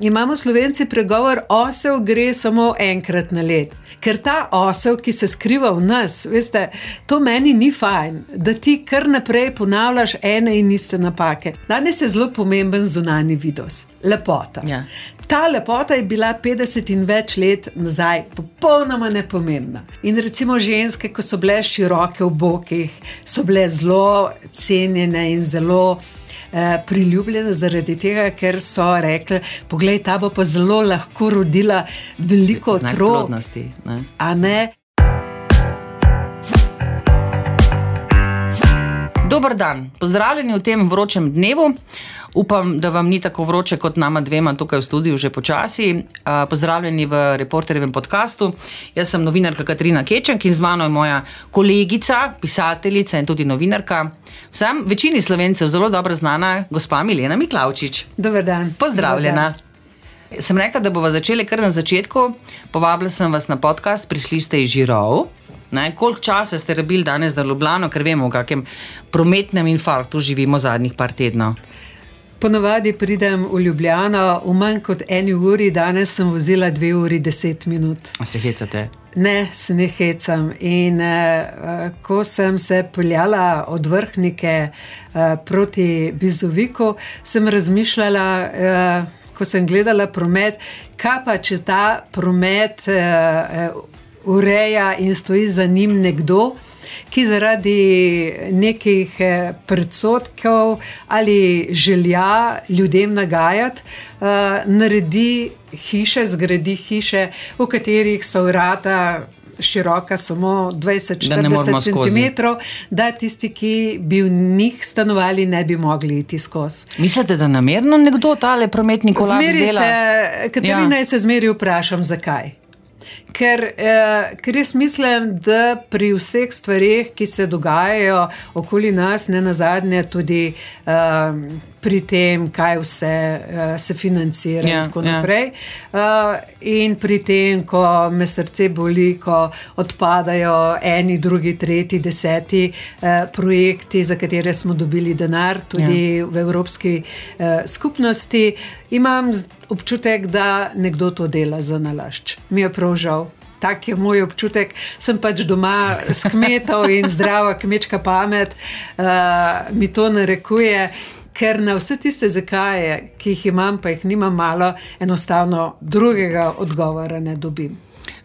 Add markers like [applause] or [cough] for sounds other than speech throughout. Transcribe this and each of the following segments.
imamo slovenci pregovor, osel gre samo enkrat na let. Ker ta osel, ki se skriva v nas, veste, to meni ni fajn, da ti kar naprej ponavljaš ene in iste napake. Danes je zelo pomemben zunani vidos, lepota. Ja. Ta lepota je bila 50 in več let nazaj popolnoma nepomembna. In recimo ženske, ko so bile široke v bokih, so bile zelo cenjene in zelo eh, priljubljene zaradi tega, ker so rekli: Poglej, ta bo pa zelo lahko rodila veliko otrok. ne. A ne? Dober dan, pozdravljeni v tem vročem dnevu. Upam, da vam ni tako vroče kot nama dvema tukaj v studiu, že počasi. A, Pozdravljeni v reporterjevem podkastu. Jaz sem novinarka Katrina Kečenk in z mano je moja kolegica, pisateljica in tudi novinarka. Vsem večini slovencev zelo dobro znana gospa Milena Miklavčič. Dober dan. Pozdravljena. Sem rekla, da bomo začeli kar na začetku. Povabila sem vas na podcast, prišli ste iz Žirov. Ne, koliko časa ste rabili danes za Ljubljano, ker vemo, v kakšnem prometnem infarktu živimo zadnjih par tednov. Ponovadi pridem v Ljubljano v manj kot eni uri, danes sem vozila dve uri deset minut. A se hecate? Ne, se ne hecam. In uh, ko sem se peljala od vrhnike uh, proti Bizoviku, sem razmišljala, uh, ko sem gledala promet, kaj pa če ta promet uh, uh, ureja in stoji za njim nekdo. Ki zaradi nekih eh, predsotkov ali želja ljudem nagajati, uh, naredi hiše, zgradi hiše, v katerih so vrata široka samo Da ne moremo 20-40 skozi. cm, da tisti, ki bi v njih stanovali, ne bi mogli iti skozi. Mislite, da namerno nekdo tale prometni kolaps dela? se, Katarina, ja. se zmeri vprašam, zakaj. Ker, eh, ker jaz mislim, da pri vseh stvarih, ki se dogajajo okoli nas, ne na zadnje, tudi eh, pri tem, kaj vse eh, se financira Ja, in tako ja. naprej. Eh, in pri tem, ko me srce boli, ko odpadajo eni, drugi, tretji, deseti eh, projekti, za katere smo dobili denar, tudi ja. v Evropski eh, skupnosti, imam občutek, da nekdo to dela za nalašč. Mi je prav žal. Tak je moj občutek, sem pač doma s kmetov in zdrava kmečka pamet uh, mi to narekuje, ker na vse tiste zakaje, ki jih imam, pa jih nimam malo, enostavno drugega odgovora ne dobim.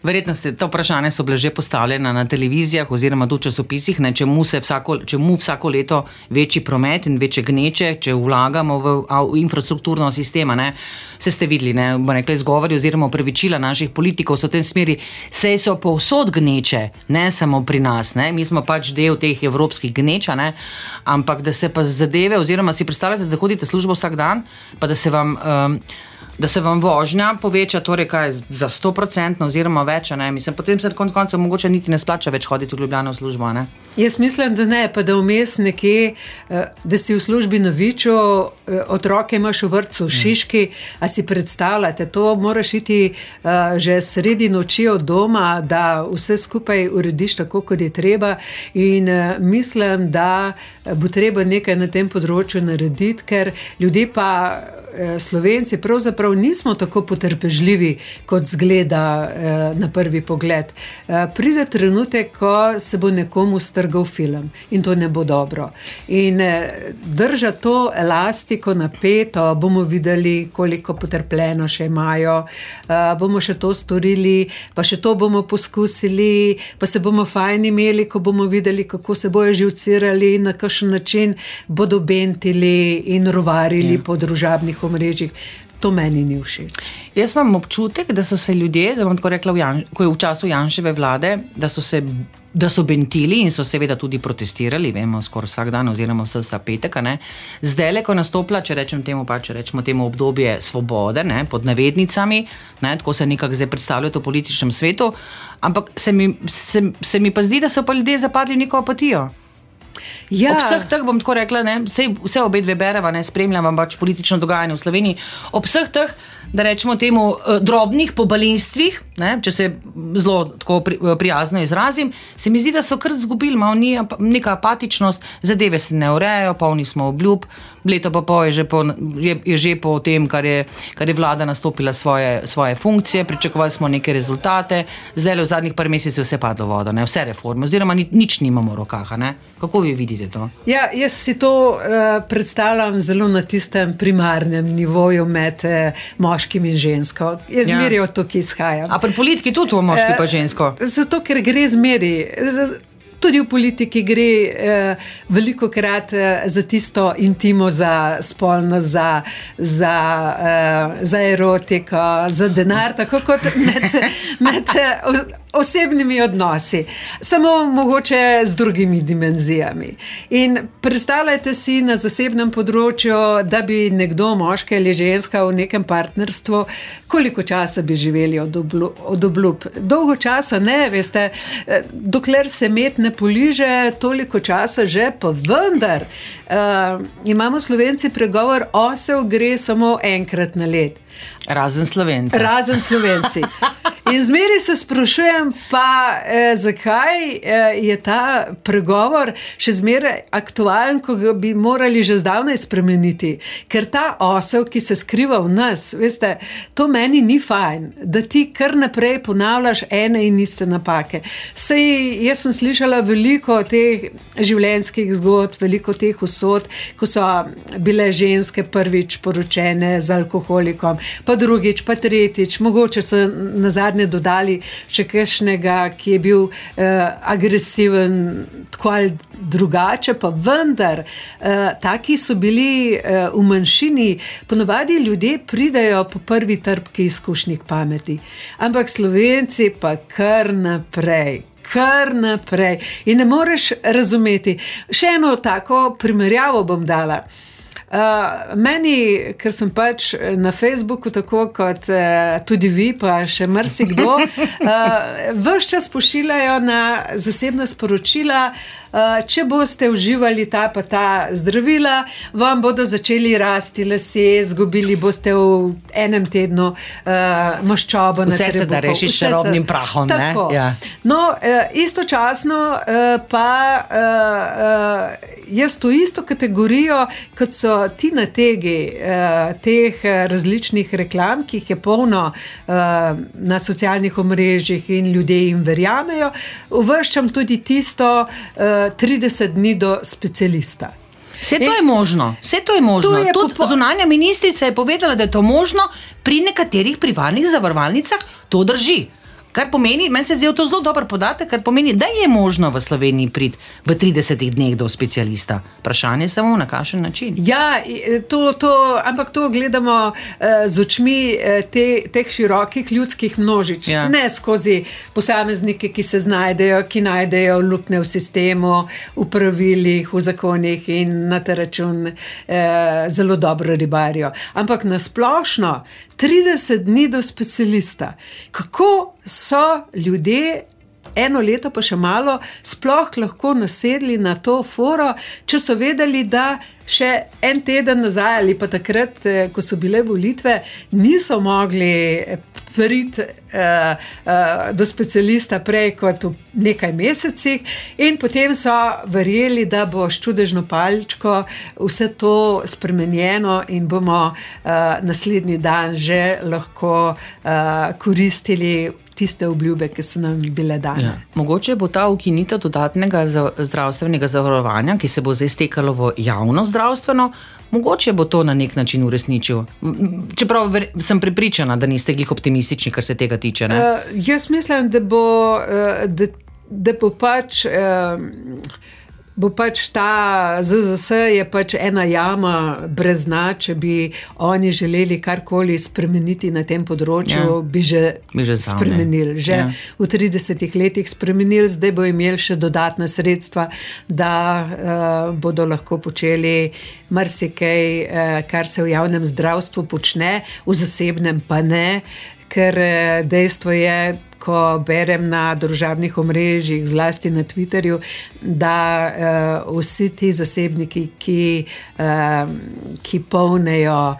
Verjetno ste to vprašanje so bile že postavljene na televizijah oziroma tudi v časopisih, ne, čemu, vsako, čemu vsako leto večji promet in večje gneče, če vlagamo v, v infrastrukturno sistema. Ne. Se ste videli, ne, rekli, izgovori oziroma pravičila naših politikov so v tem smeri, sej so povsod gneče, ne samo pri nas, ne. mi smo pač del teh evropskih gneča, ne. ampak da se pa zadeve, oziroma si predstavljate, da hodite službo vsak dan, pa da se vam. Um, Da se vam vožnja poveča, torej kaj, za 100% oziroma več, ne? Mislim, potem se koncu koncev mogoče niti ne splača več hoditi v Ljubljano v službo. Ne? Jaz mislim, da ne, pa da vmes nekje, eh, da si v službi na Viču, eh, otroke imaš v vrtu v Šiški, a si predstavljate, to moraš iti eh, že sredi noči od doma, da vse skupaj urediš tako, kot je treba. In mislim, da bo treba nekaj na tem področju narediti, ker ljudje pa. Eh, Slovenci pravzaprav nismo tako potrpežljivi, kot zgleda eh, na prvi pogled. Eh, pride trenutek, ko se bo nekomu strgal film in to ne bo dobro. In držati to elastiko napeto, bomo videli, koliko potrpljeno še imajo, bomo še to storili, pa še to bomo poskusili, pa se bomo fajn imeli, ko bomo videli, kako se bojo živcirali in na kakšen način bodo bentili in rovarili ja. po družabnih omrežjih. To meni ni všeč. Jaz imam občutek, da so se ljudje, zdaj bom tako rekla, Jan, ko je v času Janševe vlade, da so se. Da so bentili in so seveda tudi protestirali, vemo, skoraj vsak dan, oziroma vse vsa petek. Zdaj, le, ko je nastopila, če rečem temu, pa, če rečemo temu obdobje svobode, ne, pod navednicami, ne, tako se nekako zdaj predstavljajo v političnem svetu, ampak se mi, se, se mi pa zdi, da so pa ljudje zapadli v neko apatijo. Ja, Ob vseh teh bom tako rekla, ne, vse, vse obe dve bereva, ne spremljam pač politično dogajanje v Sloveniji. Ob vseh teh da rečemo temu, eh, drobnih pobalinstvih, ne, če se zelo tako pri, eh, prijazno izrazim, se mi zdi, da so kar izgubili, malo ni neka apatičnost, zadeve se ne urejajo, polni smo obljub. Leto pa pol je že po, je, je že po tem, kar je, kar je vlada nastopila svoje, svoje funkcije, pričakovali smo neke rezultate, zdaj le v zadnjih par mesecih vse padlo vodo, ne? vse reforme, oziroma ni, nič nimamo v rokah. Ne? Kako vi vidite to? Ja, jaz si to uh, predstavljam zelo na tistem primarnem nivoju med uh, moškim in žensko. Jaz ja. zmeri od tukaj izhajam. A pri politiki tudi v moški uh, pa žensko? Zato, ker gre zmeri. Tudi v politiki gre eh, veliko krat eh, za tisto intimo, za spolnost, za, za, eh, za erotiko, za denar, tako kot med. med eh, osebnimi odnosi, samo mogoče z drugimi dimenzijami. In predstavljajte si na zasebnem področju, da bi nekdo, moški ali ženska v nekem partnerstvu, koliko časa bi živeli od, obljub. Dolgo časa ne, veste, dokler se met ne poliže, toliko časa že, pa vendar. Uh, imamo slovenci pregovor, osel gre samo enkrat na let. Razen slovenci. Razen slovenci. In zmeri se sprašujem, pa eh, zakaj eh, je ta pregovor še zmeraj aktualen, ko bi morali že zdavnaj spremeniti. Ker ta osel, ki se skriva v nas, veste, to meni ni fajn, da ti kar naprej ponavljaš ene in iste napake. Sej, jaz sem slišala veliko teh življenjskih zgodb, veliko teh usod, ko so bile ženske prvič poročene z alkoholikom, pa drugič, pa tretjič, mogoče so na zadnje zadnje dodali še kakšnega, ki je bil uh, agresiven, tako ali drugače, pa vendar, uh, taki so bili uh, v manjšini. Ponovadi ljudje pridejo po prvi trpki izkušnjih pameti, ampak slovenci pa kar naprej. Kar naprej. In ne moreš razumeti. Še eno tako primerjavo bom dala. Uh, meni, ker sem pač na Facebooku, tako kot uh, tudi vi, pa še marsikdo, [laughs] uh, vse čas pošiljajo na zasebna sporočila, uh, Eh, če boste uživali ta pa ta zdravila, vam bodo začeli rasti lasje, izgubili boste v enem tednu uh, maščobo. Vse se da reši s čarobnim prahom. Ja. No, uh, istočasno uh, pa uh, uh, jaz to isto kategorijo, kot so ti na tegi uh, teh različnih reklam, ki jih je polno uh, na socialnih omrežjih in ljudje jim verjamejo, uvrščam tudi tisto. Uh, 30 dni do specialista. Vse to je možno. Vse to je možno. To je Tudi popo... zunanja ministrica je povedala, da je to možno pri nekaterih privatnih zavarovalnicah. To drži. Kar pomeni, meni se zdi to zelo dober podatek, kar pomeni, da je možno v Sloveniji priti v 30 dneh do specialista. Vprašanje je samo na kakšen način. Ja, to, to, ampak to gledamo uh, z očmi uh, te, teh širokih ljudskih množic, ja. ne skozi posameznike, ki se znajdejo, ki najdejo luknje v sistemu, v pravilih, v zakonih in na ta račun uh, zelo dobro ribarijo. Ampak nasplošno 30 dni do specialista. Kako so ljudje, eno leto pa še malo, sploh lahko nasedli na to foro, če so vedeli, da še en teden nazaj ali pa takrat, eh, ko so bile volitve, niso mogli priti uh, uh, do specialista prej kot v nekaj mesecih, in potem so verjeli, da bo s čudežno palčko vse to spremenjeno in bomo uh, naslednji dan že lahko uh, koristili. Tiste obljube, ki so nam bile dane. Ja. Mogoče bo ta ukinitev dodatnega zdravstvenega zavarovanja, ki se bo zdaj stekalo v javno zdravstveno, Mogoče bo to na nek način uresničil. Čeprav sem prepričana, da niste glih optimistični, kar se tega tiče. Uh, jaz mislim, da bo, uh, da, da bo pač. Uh, bo pač ta ZZS je pač ena jama brez dna, če bi oni želeli karkoli spremeniti na tem področju, ja. bi že, bi že spremenili. Že ja. v 30 letih spremenili, zdaj bo imeli še dodatna sredstva, da uh, bodo lahko počeli marsikaj, uh, kar se v javnem zdravstvu počne, v zasebnem pa ne. Ker eh, dejstvo je, ko berem na družabnih omrežjih, zlasti na Twitterju, da uh, vsi ti zasebniki, ki, uh, ki polnejo uh,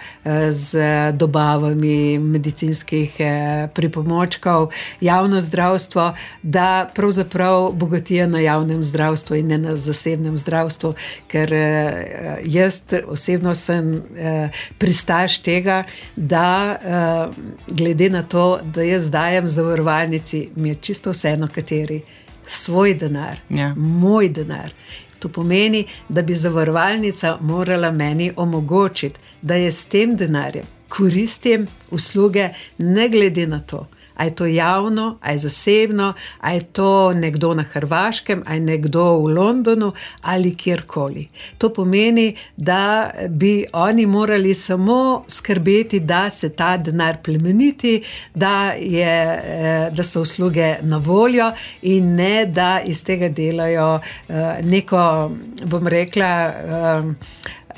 z dobavami medicinskih uh, pripomočkov javno zdravstvo, da pravzaprav bogatijo na javnem zdravstvu in ne na zasebnem zdravstvu, ker uh, jaz osebno sem uh, pristaš tega, da uh, glede na to, da jaz dajem zavarovanje, zavarovalnici, mi je čisto vseeno, kateri, svoj denar, ja. moj denar. To pomeni, da bi zavarovalnica morala meni omogočiti, da je s tem denarjem koristim usluge, ne glede na to, ali je to javno, ali je zasebno, ali je to nekdo na Hrvaškem, ali nekdo v Londonu ali kjerkoli. To pomeni, da bi oni morali samo skrbeti, da se ta denar plemeniti, da, je, eh, da so usluge na voljo in ne da iz tega delajo eh, neko, bom rekla, eh,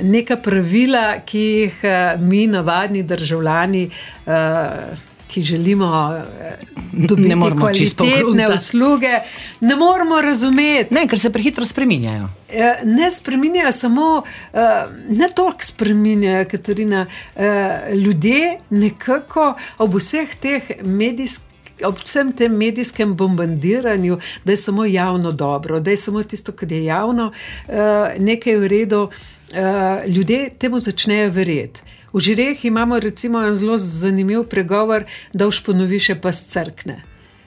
Neka pravila, ki jih mi, navadni državljani, ki želimo eh, dobiti kvalitetne usluge, ne moremo razumeti. Ne, ker se prehitro spreminjajo. Eh, ne spreminjajo samo, eh, ne toliko spreminjajo, Katarina. Ljudje nekako ob vseh teh medijskih. Ob vsem tem medijskem bombardiranju, da je samo javno dobro, da je samo tisto, kar je javno, nekaj v redu, ljudje temu začnejo verjeti. V žireh imamo recimo en zelo zanimiv pregovor, da už ponovi še pa crkne.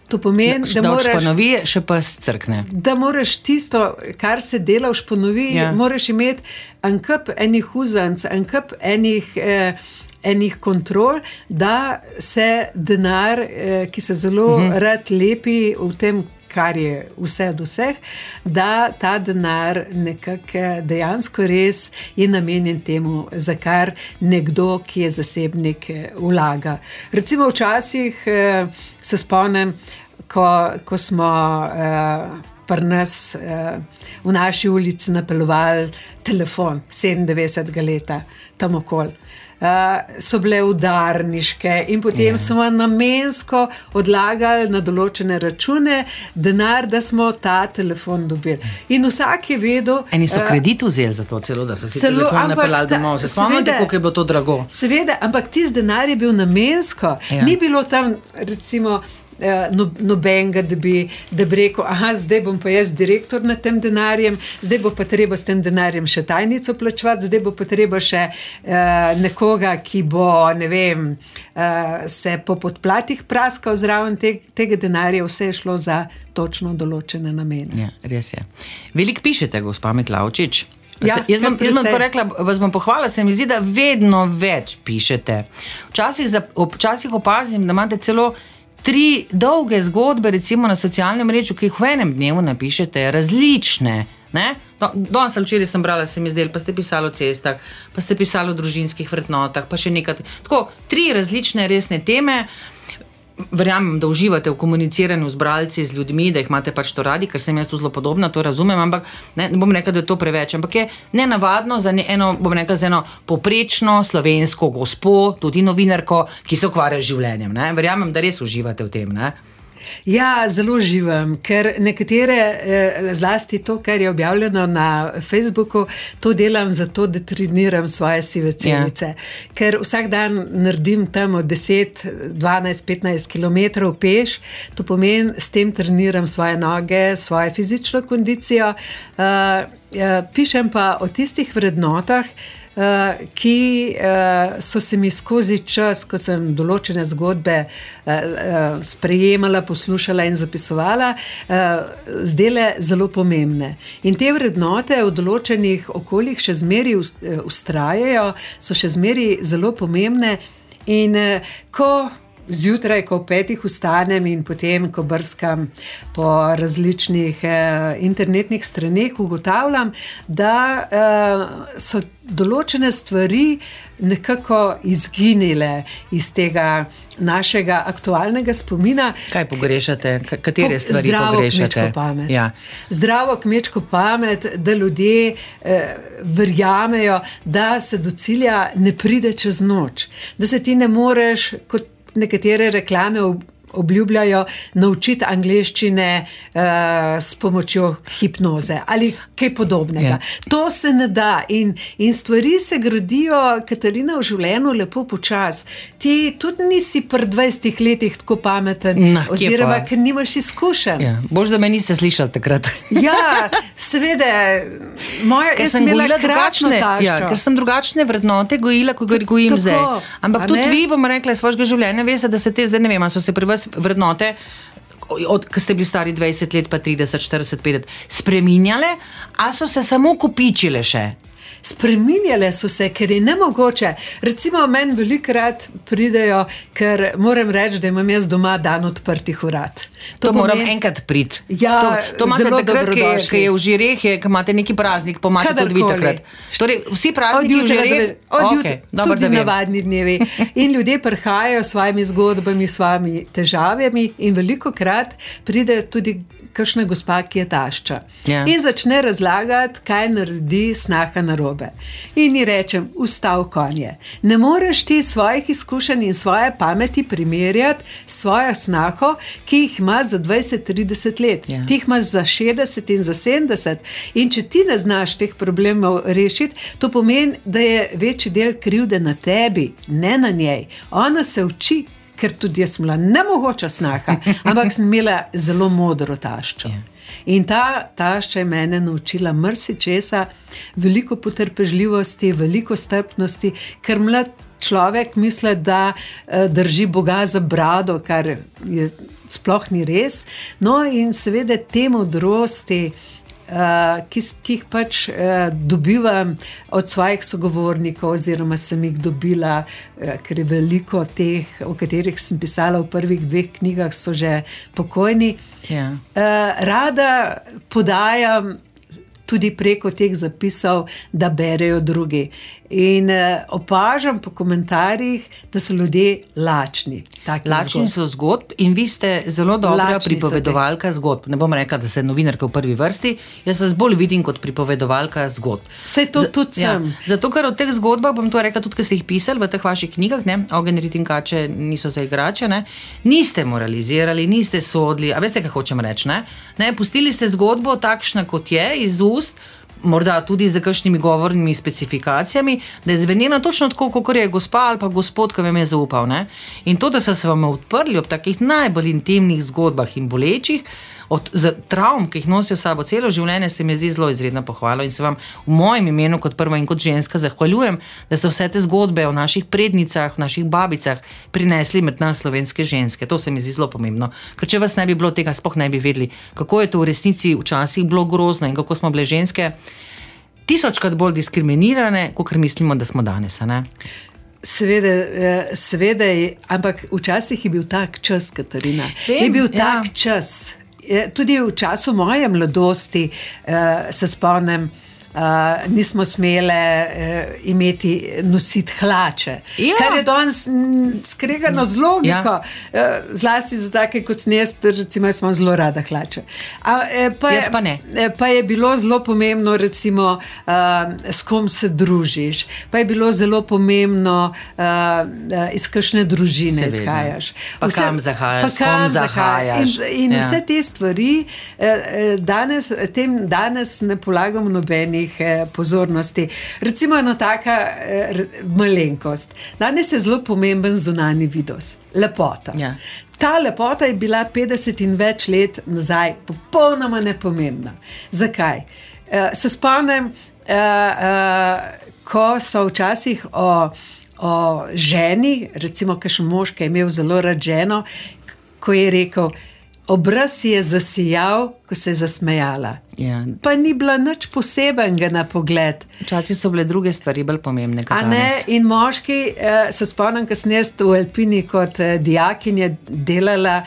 To pomeni, da, da moraš ponovi še pa crkne. Da moraš tisto, kar se dela, už ponovi, ja. moraš imeti en kup enih uzanc, en kup enih. Eh, Enih kontrol, da se denar, eh, ki se zelo uh mhm. -huh. rad lepi v tem kar je vse od vseh, da ta denar nekako dejansko res je namenjen temu, za kar nekdo, ki je zasebnik, vlaga. Recimo včasih eh, se spomnim, ko, ko smo. Eh, nas eh, v naši ulici napeljali telefon 97 let, tam okoli. Eh, so bile udarniške, in potem ja. smo namensko odlagali na določene račune denar, da smo ta telefon dobili. In vsak je vedel. Eni so uh, kredit vzeli za to, celo, da so se celo napeljali domov. Se spomnite, kako je bilo to drago? Seveda, ampak tisti denar je bil namensko. Ja. Ni bilo tam, recimo. Eh, no, nobenega, da bi, da bi rekel, da zdaj bom pa jaz direktor nad tem denarjem, zdaj bo pa treba s tem denarjem še tajnico plačevati, zdaj bo pa treba še uh, nekoga, ki bo ne vem, uh, se po podplatih praskal zraven te, tega denarja, vse je šlo za točno določene namene. Ja, res je. Veliko pišete, gospod Miklavčič. Ja, jaz bom, jaz bom rekla, vas bom pohvalila, se mi zdi, da vedno več pišete. Včasih, za, včasih opazim, da imate celo tri dolge zgodbe, recimo na socialnem mrežu, ki jih v enem dnevu napišete, različne. Danes ali včeraj sem brala, se mi zdelo, pa ste pisali o cestah, pa ste pisali o družinskih vrednotah, pa še nekaj. Tako, tri različne resne teme verjamem, da uživate v komuniciranju z bralci, z ljudmi, da jih imate pač to radi, ker sem jaz tu zelo podobna, to razumem, ampak ne, ne bom rekel, da je to preveč. Ampak je ne navadno za eno, bom rekel, za eno poprečno slovensko gospo, tudi novinarko, ki se ukvarja z življenjem. Ne? Verjamem, da res uživate v tem. Ne? Ja, zelo živim, ker nekatere, eh, zlasti to, kar je objavljeno na Facebooku, to delam zato, da treniram svoje sive celice. Ja. Ker vsak dan naredim tam 10, 12, 15 km peš, to pomeni, s tem treniram svoje noge, svojo fizično kondicijo. Uh, pišem pa o tistih vrednotah, uh, ki uh, so se mi skozi čas, ko sem določene zgodbe uh, sprejemala, poslušala in zapisovala, zdele zelo pomembne. In te vrednote v določenih okoljih še zmeraj ustrajajo, so še zmeraj zelo pomembne. In ko zjutraj, ko petih vstanem in potem, ko brskam po različnih eh, internetnih straneh, ugotavljam, da eh, so določene stvari nekako izginile iz tega našega aktualnega spomina. Kaj pogrešate, katere po, stvari zdravo pogrešate? Kmečko pamet. Ja. Zdravo kmečko pamet, da ljudje eh, verjamejo, da se do cilja ne pride čez noč, da se ti ne moreš kot nekatere reklame obljubljajo naučiti angleščine uh, s pomočjo hipnoze ali kaj podobnega. Ja. To se ne da in, in stvari se gradijo, Katarina, v življenju lepo počasi. Ti tudi nisi pri 20 letih tako pameten, Na, kje oziroma ker nimaš izkušenj. Ja. Bož, da me niste slišali takrat. [laughs] Ja, seveda, moja, jaz sem imela drugačne, taščo. ja, ker sem drugačne vrednote gojila, kot jih gojim Tako, zdaj. Ampak tudi vi, bom rekla, iz svojega življenja veste, da se te zdaj ne vem, so se pri vas vrednote. Od ko ste bili stari 20 let, pa 30, 40, 50, spreminjale, ali so se samo kopičile še? Spreminjale so se, ker je ne mogoče. Recimo, meni velikrat pridejo, ker moram reči, da imam jaz doma dan odprtih urad. To, to moram enkrat priti. Ja, to, to imate takrat, ko je, ko je v žireh, ko imate neki praznik, pa imate tudi vi takrat. Torej, vsi prazniki v žireh, od okay, jutra, dobro, tudi navadni dnevi. In ljudje prihajajo s svojimi zgodbami, s svojimi težavami, in veliko krat pride tudi kakšna gospa, ki je tašča. Ja. In začne razlagati, kaj naredi snaha na robe. In ji rečem, ustav konje. Ne moreš ti svojih izkušenj in svoje pameti primerjati s svojo snaho, ki jih ima za 20-30 let. Ja. Ti jih imaš za 60 in za 70. In če ti ne znaš teh problemov rešiti, to pomeni, da je večji del krivde na tebi, ne na njej. Ona se uči, ker tudi jaz sem bila nemogoča snaha, ampak sem imela zelo modro taščo. Ja. In ta tašča je mene naučila marsičesa, veliko potrpežljivosti, veliko strpnosti, ker mlad človek misli, da eh, drži Boga za brado, kar je sploh ni res. No, in seveda te modrosti. Uh, ki, ki jih pač uh, dobivam od svojih sogovornikov, oziroma sem jih dobila, uh, ker je veliko teh, o katerih sem pisala v prvih dveh knjigah, so že pokojni. Ja. Uh, rada podajam tudi preko teh zapisov, da berejo drugi. In uh, opažam po komentarjih, da so ljudje lačni. Lačni zgodb. so zgodb in vi ste zelo dobra Lačni pripovedovalka zgodb. Ne bom rekla, da ste novinarka v prvi vrsti, jaz vas bolj vidim kot pripovedovalka zgodb. Saj to tudi Ja, sem. zato, ker o teh zgodbah, bom to rekla tudi, ker ste jih pisali v teh vaših knjigah, ne, Ogen, rit in kače niso za igrače, ne, niste moralizirali, niste sodili, a veste, kaj hočem reči. Ne? Ne, pustili ste zgodbo takšna, kot je, iz ust. Morda tudi z kakšnimi govornimi specifikacijami, da je zvenela točno tako, kot je gospa ali pa gospod, ki vam je zaupal. Ne? In to, da so se vam odprli ob takih najbolj intimnih zgodbah in bolečih, od travm, ki jih nosijo sabo celo življenje, se mi zdi zelo izredno pohvalo in se vam v mojem imenu, kot prva in kot ženska, zahvaljujem, da ste vse te zgodbe o naših prednicah, naših babicah prinesli med nas slovenske ženske. To se mi zdi zelo pomembno. Ker če vas ne bi bilo tega, sploh ne bi vedeli, kako je to v resnici včasih bilo grozno in kako smo bile ženske. Tisočkrat bolj diskriminirane, kot mislimo, da smo danes. Seveda, eh, seveda ampak včasih je bil tak čas, Katarina. Vem, je bil ja. tak čas. Tudi v času moje mladosti uh, se spomnim, uh, nismo smele uh, imeti nositi hlače. Ja. Kar je danes skregano z logiko, Ja. uh, zlasti za take kot snest, recimo, jaz imam zelo rada hlače. A, eh, pa, Jaz pa ne. Eh, Pa je bilo zelo pomembno, recimo, uh, s kom se družiš. Pa je bilo zelo pomembno, uh, iz kakšne družine Seveda. izhajaš. Pa kam zahajaš, pa kam zahajaš. In, in Ja. vse te stvari, eh, danes, tem danes ne polagamo nobenih eh, pozornosti. Recimo ena taka eh, malenkost. Danes je zelo pomemben zunani videz, lepota. Ja. Ta lepota je bila 50 in več let nazaj popolnoma nepomembna. Zakaj? Uh, se spomnim, ko so včasih o, o ženi, recimo, kakšen mož, ki je imel zelo rad ženo, ko je rekel, obraz je zasijal, ko se je zasmejala. Ja. Pa ni bila nič posebenega na pogled. Včasih so bile druge stvari bolj pomembne. A ne, danes. in moški, eh, se spomnim, jaz v Alpini kot eh, dijakinja delala.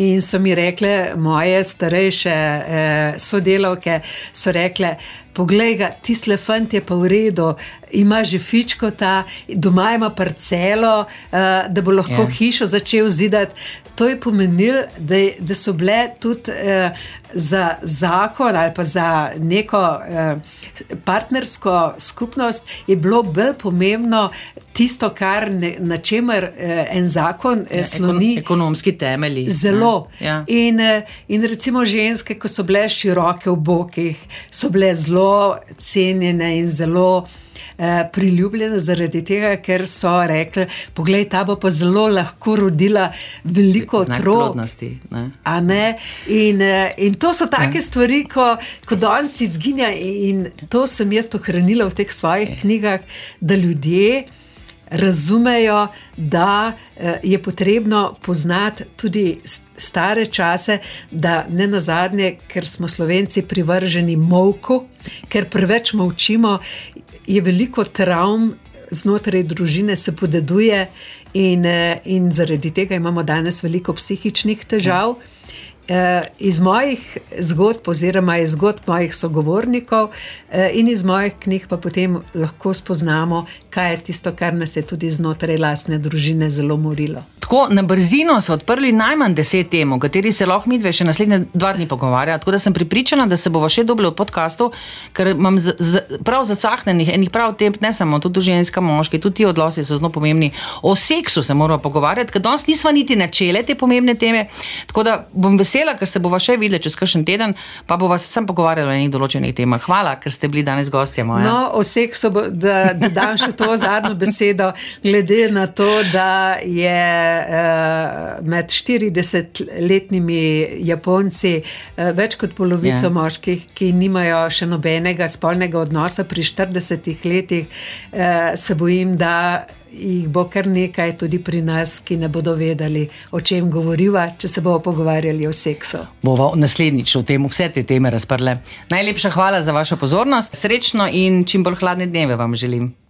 In so mi rekle, moje starejše eh, sodelavke, so rekle: Poglej, ga, ti slefant je pa v redu, ima že fičko ta, doma ima parcelo, eh, da bo lahko Ja. yeah. hišo začel zidati. To je pomenilo, da, da so bile tudi eh, za zakon ali pa za neko eh, partnersko skupnost, je bilo bolj pomembno tisto, kar ne, na čemer eh, en zakon eh, sloni. Ekon, ekonomski temelji. Zelo. Ja. In, eh, in recimo ženske, ko so bile široke v bokih, so bile zelo cenjene in zelo. Priljubljena zaradi tega, ker so rekli: Poglej, ta bo pa zelo lahko rodila veliko otrok. In, eh, in to so take ja. stvari, ko, ko danes izginja, in to sem jaz ohranila v teh svojih knjigah, da ljudje razumejo, da eh, je potrebno poznati tudi stare čase, da ne na zadnje, ker smo slovenci privrženi molku, ker preveč molčimo, je veliko travm znotraj družine, se podeduje, in, eh, in zaradi tega imamo danes veliko psihičnih težav. Ja. Eh, iz mojih zgodb, oziroma iz zgodb mojih sogovornikov eh, in iz mojih knjig, pa potem lahko spoznamo, kaj je tisto, kar nas je tudi znotraj lastne družine zelo morilo. Tako na brzino so odprli najmanj deset tem, o kateri se lahko mi dve še naslednje dva dni pogovarjamo. Tako da sem pripričana, da se bo še dobro v podkastu, ker imam z, z, prav zacahnenih enih prav tem, ne samo tudi ženska, moški, tudi ti odlosi so zelo pomembni. O seksu se moramo pogovarjati, ker danes nismo niti načele te pomembne teme. Tako da bom vesela vesela, ker se bova še videla čez kakšen teden, pa bova se sem pogovarjala o nekih določenih temah. Hvala, ker ste bili danes gostje moja. No, o seksu, da, da dam še to zadnjo besedo, glede na to, da je uh, med 40-letnimi Japonci uh, več kot polovico yeah. Ja. moških, ki nimajo še nobenega spolnega odnosa pri 40 letih, uh, se bojim, da jih bo kar nekaj tudi pri nas, ki ne bodo vedeli, o čem govoriva, če se bomo pogovarjali o seksu. Bomo naslednjič o tem vse te teme razprle. Najlepša hvala za vašo pozornost, srečno in čim bolj hladne dneve vam želim.